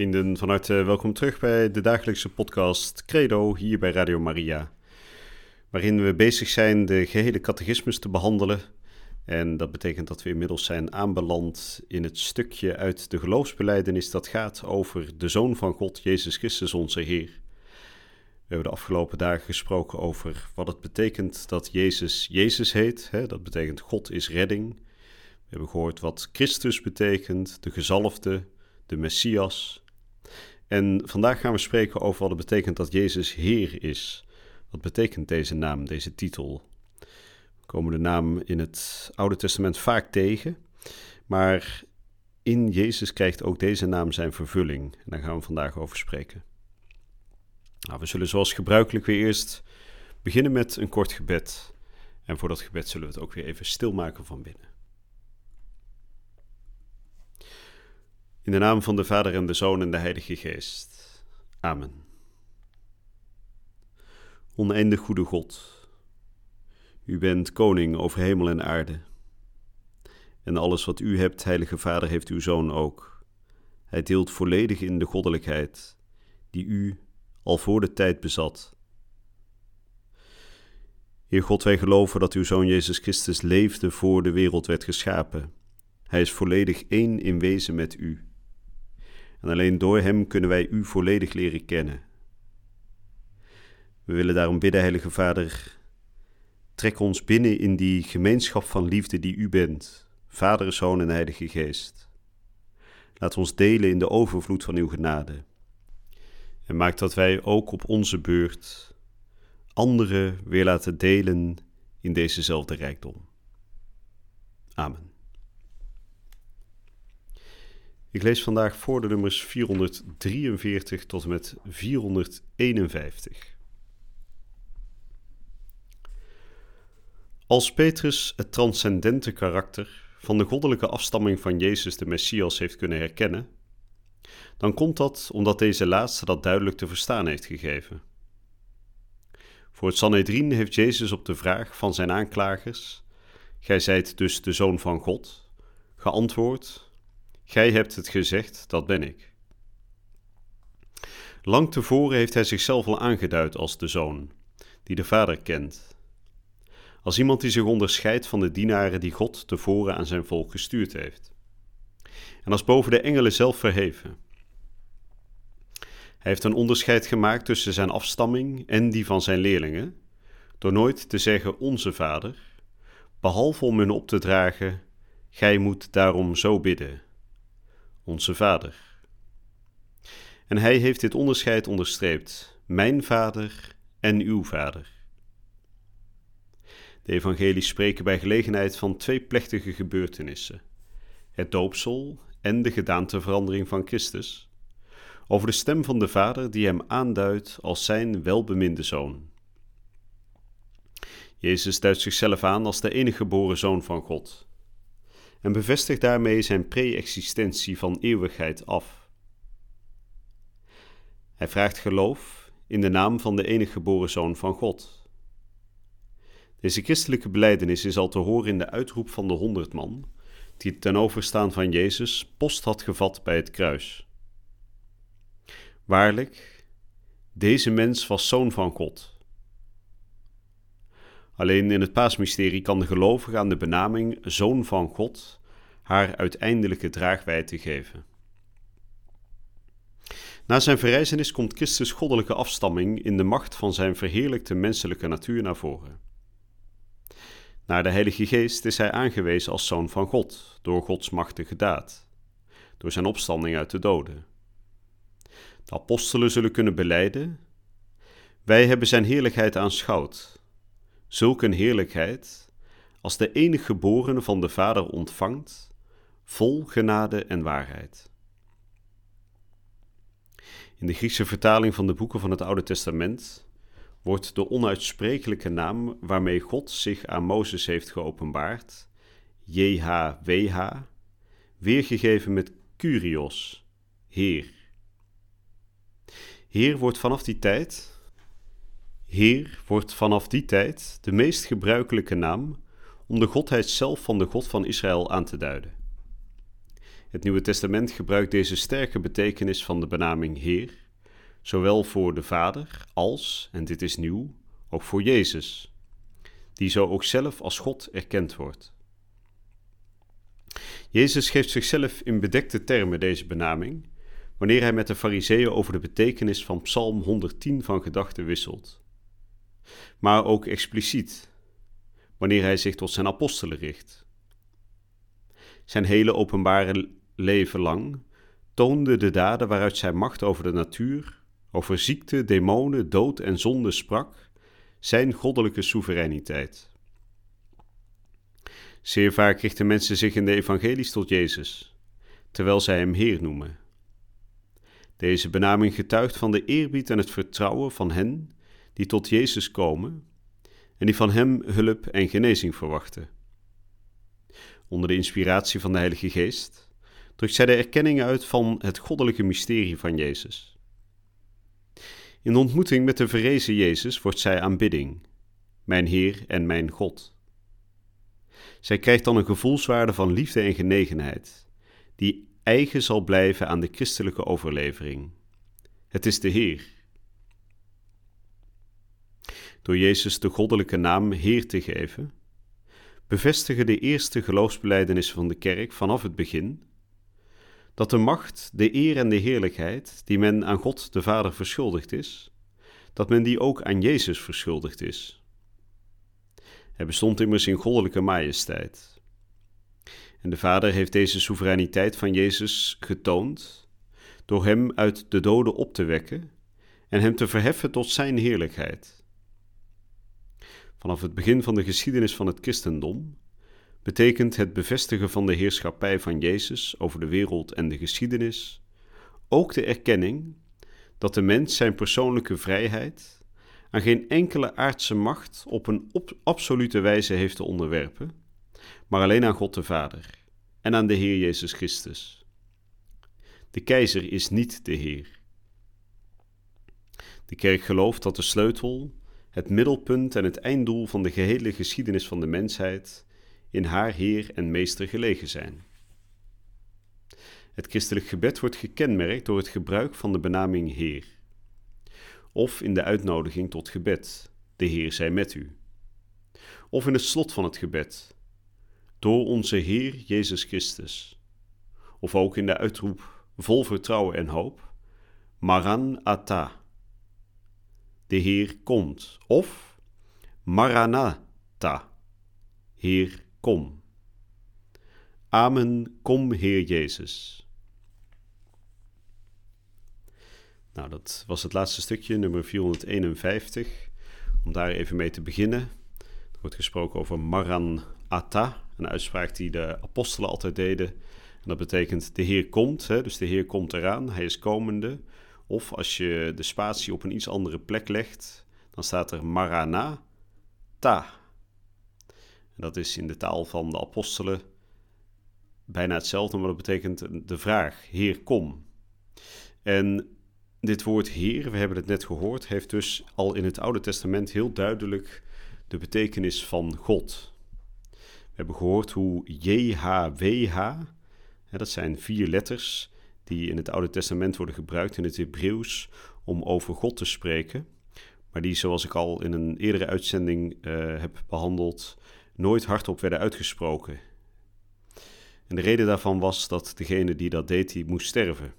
Vrienden, van harte welkom terug bij de dagelijkse podcast Credo hier bij Radio Maria. Waarin we bezig zijn de gehele catechismus te behandelen. En dat betekent dat we inmiddels zijn aanbeland in het stukje uit de geloofsbeleidenis dat gaat over de Zoon van God, Jezus Christus, onze Heer. We hebben de afgelopen dagen gesproken over wat het betekent dat Jezus Jezus heet. Hè? Dat betekent God is redding. We hebben gehoord wat Christus betekent, de gezalfde, de Messias. En vandaag gaan we spreken over wat het betekent dat Jezus Heer is. Wat betekent deze naam, deze titel? We komen de naam in het Oude Testament vaak tegen, maar in Jezus krijgt ook deze naam zijn vervulling. Daar gaan we vandaag over spreken. Nou, we zullen zoals gebruikelijk weer eerst beginnen met een kort gebed. En voor dat gebed zullen we het ook weer even stilmaken van binnen. In de naam van de Vader en de Zoon en de Heilige Geest. Amen. Oneindig goede God, U bent koning over hemel en aarde. En alles wat U hebt, Heilige Vader, heeft Uw Zoon ook. Hij deelt volledig in de goddelijkheid die U al voor de tijd bezat. Heer God, wij geloven dat Uw Zoon Jezus Christus leefde voor de wereld werd geschapen. Hij is volledig één in wezen met U. En alleen door Hem kunnen wij U volledig leren kennen. We willen daarom bidden, Heilige Vader, trek ons binnen in die gemeenschap van liefde die U bent, Vader, Zoon en Heilige Geest. Laat ons delen in de overvloed van Uw genade. En maak dat wij ook op onze beurt anderen weer laten delen in dezezelfde rijkdom. Amen. Ik lees vandaag voor de nummers 443 tot en met 451. Als Petrus het transcendente karakter van de goddelijke afstamming van Jezus de Messias heeft kunnen herkennen, dan komt dat omdat deze laatste dat duidelijk te verstaan heeft gegeven. Voor het Sanhedrin heeft Jezus op de vraag van zijn aanklagers: Gij zijt dus de zoon van God, geantwoord Gij hebt het gezegd, dat ben ik. Lang tevoren heeft hij zichzelf al aangeduid als de zoon, die de Vader kent. Als iemand die zich onderscheidt van de dienaren die God tevoren aan zijn volk gestuurd heeft. En als boven de engelen zelf verheven. Hij heeft een onderscheid gemaakt tussen zijn afstamming en die van zijn leerlingen, door nooit te zeggen onze Vader, behalve om hun op te dragen: Gij moet daarom zo bidden onze Vader. En hij heeft dit onderscheid onderstreept: mijn Vader en uw Vader. De evangelies spreken bij gelegenheid van twee plechtige gebeurtenissen: het doopsel en de gedaanteverandering van Christus, over de stem van de Vader die hem aanduidt als zijn welbeminde zoon. Jezus duidt zichzelf aan als de enige geboren zoon van God en bevestigt daarmee zijn pre-existentie van eeuwigheid af. Hij vraagt geloof in de naam van de enige geboren Zoon van God. Deze christelijke beleidenis is al te horen in de uitroep van de honderd man, die ten overstaan van Jezus post had gevat bij het kruis. Waarlijk, deze mens was Zoon van God. Alleen in het paasmysterie kan de gelovige aan de benaming Zoon van God haar uiteindelijke draagwijdte geven. Na zijn verrijzenis komt Christus' goddelijke afstamming in de macht van zijn verheerlijkte menselijke natuur naar voren. Naar de Heilige Geest is hij aangewezen als zoon van God door Gods machtige daad, door zijn opstanding uit de doden. De apostelen zullen kunnen beleiden: Wij hebben zijn heerlijkheid aanschouwd zulk een heerlijkheid als de enige geborene van de Vader ontvangt, vol genade en waarheid. In de Griekse vertaling van de boeken van het Oude Testament wordt de onuitsprekelijke naam waarmee God zich aan Mozes heeft geopenbaard, JHWH, weergegeven met Kyrios, Heer. Heer wordt vanaf die tijd, Heer wordt vanaf die tijd de meest gebruikelijke naam om de godheid zelf van de God van Israël aan te duiden. Het Nieuwe Testament gebruikt deze sterke betekenis van de benaming Heer, zowel voor de Vader als, en dit is nieuw, ook voor Jezus, die zo ook zelf als God erkend wordt. Jezus geeft zichzelf in bedekte termen deze benaming, wanneer hij met de Fariseeën over de betekenis van Psalm 110 van gedachten wisselt. Maar ook expliciet, wanneer hij zich tot zijn apostelen richt. Zijn hele openbare leven lang toonde de daden waaruit zijn macht over de natuur, over ziekte, demonen, dood en zonde sprak, zijn goddelijke soevereiniteit. Zeer vaak richten mensen zich in de evangelies tot Jezus, terwijl zij hem Heer noemen. Deze benaming getuigt van de eerbied en het vertrouwen van hen die tot Jezus komen en die van Hem hulp en genezing verwachten. Onder de inspiratie van de Heilige Geest drukt zij de erkenning uit van het goddelijke mysterie van Jezus. In de ontmoeting met de verrezen Jezus wordt zij aanbidding, mijn Heer en mijn God. Zij krijgt dan een gevoelswaarde van liefde en genegenheid, die eigen zal blijven aan de christelijke overlevering. Het is de Heer. Door Jezus de goddelijke naam Heer te geven, bevestigen de eerste geloofsbelijdenissen van de kerk vanaf het begin dat de macht, de eer en de heerlijkheid die men aan God de Vader verschuldigd is, dat men die ook aan Jezus verschuldigd is. Hij bestond immers in goddelijke majesteit. En de Vader heeft deze soevereiniteit van Jezus getoond door hem uit de doden op te wekken en hem te verheffen tot zijn heerlijkheid. Vanaf het begin van de geschiedenis van het christendom betekent het bevestigen van de heerschappij van Jezus over de wereld en de geschiedenis ook de erkenning dat de mens zijn persoonlijke vrijheid aan geen enkele aardse macht op een absolute wijze heeft te onderwerpen, maar alleen aan God de Vader en aan de Heer Jezus Christus. De keizer is niet de Heer. De kerk gelooft dat de sleutel, het middelpunt en het einddoel van de gehele geschiedenis van de mensheid in haar Heer en Meester gelegen zijn. Het christelijk gebed wordt gekenmerkt door het gebruik van de benaming Heer, of in de uitnodiging tot gebed, de Heer zij met u, of in het slot van het gebed, door onze Heer Jezus Christus, of ook in de uitroep vol vertrouwen en hoop, Maranatha, de Heer komt, of Maranatha, Heer kom. Amen, kom Heer Jezus. Nou, dat was het laatste stukje, nummer 451. Om daar even mee te beginnen. Er wordt gesproken over Maranatha, een uitspraak die de apostelen altijd deden. En dat betekent de Heer komt, hè? dus de Heer komt eraan, hij is komende. Of als je de spatie op een iets andere plek legt, dan staat er Maranatha dat is in de taal van de apostelen bijna hetzelfde, maar dat betekent de vraag: Heer, kom. En dit woord Heer, we hebben het net gehoord, heeft dus al in het Oude Testament heel duidelijk de betekenis van God. We hebben gehoord hoe JHWH, dat zijn vier letters die in het Oude Testament worden gebruikt in het Hebreeuws om over God te spreken, maar die, zoals ik al in een eerdere uitzending uh, heb behandeld, nooit hardop werden uitgesproken. En de reden daarvan was dat degene die dat deed, die moest sterven.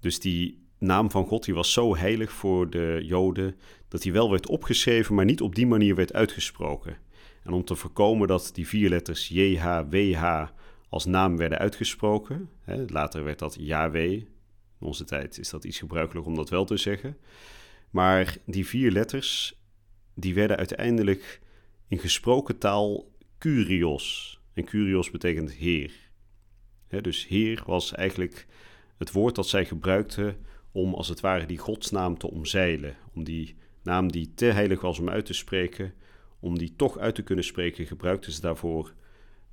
Dus die naam van God die was zo heilig voor de Joden dat hij wel werd opgeschreven, maar niet op die manier werd uitgesproken. En om te voorkomen dat die vier letters JHWH als naam werden uitgesproken, later werd dat Yahweh. In onze tijd is dat iets gebruikelijk om dat wel te zeggen. Maar die vier letters, die werden uiteindelijk in gesproken taal Curios. En Curios betekent heer. dus heer was eigenlijk het woord dat zij gebruikten om als het ware die godsnaam te omzeilen. Om die naam die te heilig was om uit te spreken, om die toch uit te kunnen spreken, gebruikten ze daarvoor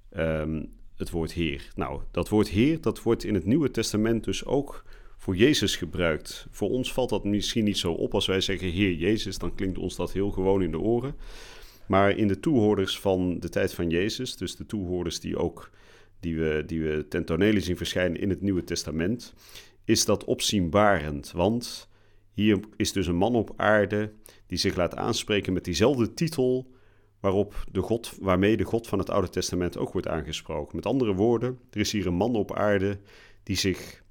ehm, het woord Heer. Nou, dat woord Heer, dat wordt in het Nieuwe Testament dus ook voor Jezus gebruikt. Voor ons valt dat misschien niet zo op als wij zeggen Heer Jezus, dan klinkt ons dat heel gewoon in de oren. Maar in de toehoorders van de tijd van Jezus, dus de toehoorders die ook die we, die we ten tonele zien verschijnen in het Nieuwe Testament, is dat opzienbarend. Want hier is dus een man op aarde die zich laat aanspreken met diezelfde titel waarop de God, waarmee de God van het Oude Testament ook wordt aangesproken. Met andere woorden, er is hier een man op aarde die zich,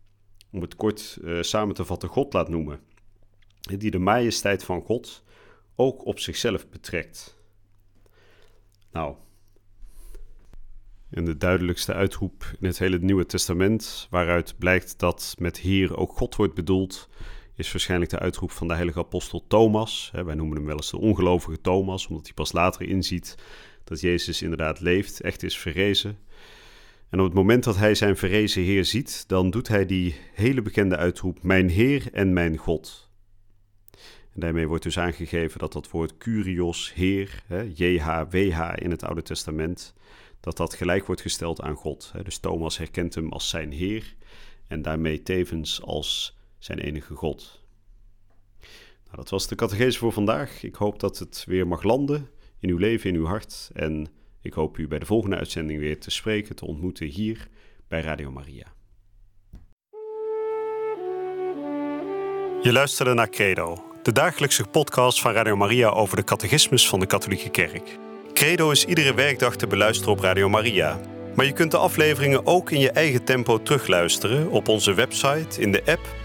om het kort uh, samen te vatten, God laat noemen. Die de majesteit van God ook op zichzelf betrekt. Nou, en de duidelijkste uitroep in het hele Nieuwe Testament, waaruit blijkt dat met Heer ook God wordt bedoeld, is waarschijnlijk de uitroep van de heilige apostel Thomas. Wij noemen hem wel eens de ongelovige Thomas, omdat hij pas later inziet dat Jezus inderdaad leeft, echt is verrezen. En op het moment dat hij zijn verrezen Heer ziet, dan doet hij die hele bekende uitroep: Mijn Heer en mijn God. En daarmee wordt dus aangegeven dat dat woord Curios, Heer, JHWH in het Oude Testament, dat dat gelijk wordt gesteld aan God. Dus Thomas herkent hem als zijn Heer en daarmee tevens als zijn enige God. Nou, dat was de catechese voor vandaag. Ik hoop dat het weer mag landen in uw leven, in uw hart. En ik hoop u bij de volgende uitzending weer te spreken, te ontmoeten hier bij Radio Maria. Je luisterde naar Credo, de dagelijkse podcast van Radio Maria over de catechismus van de Katholieke Kerk. Credo is iedere werkdag te beluisteren op Radio Maria. Maar je kunt de afleveringen ook in je eigen tempo terugluisteren op onze website, in de app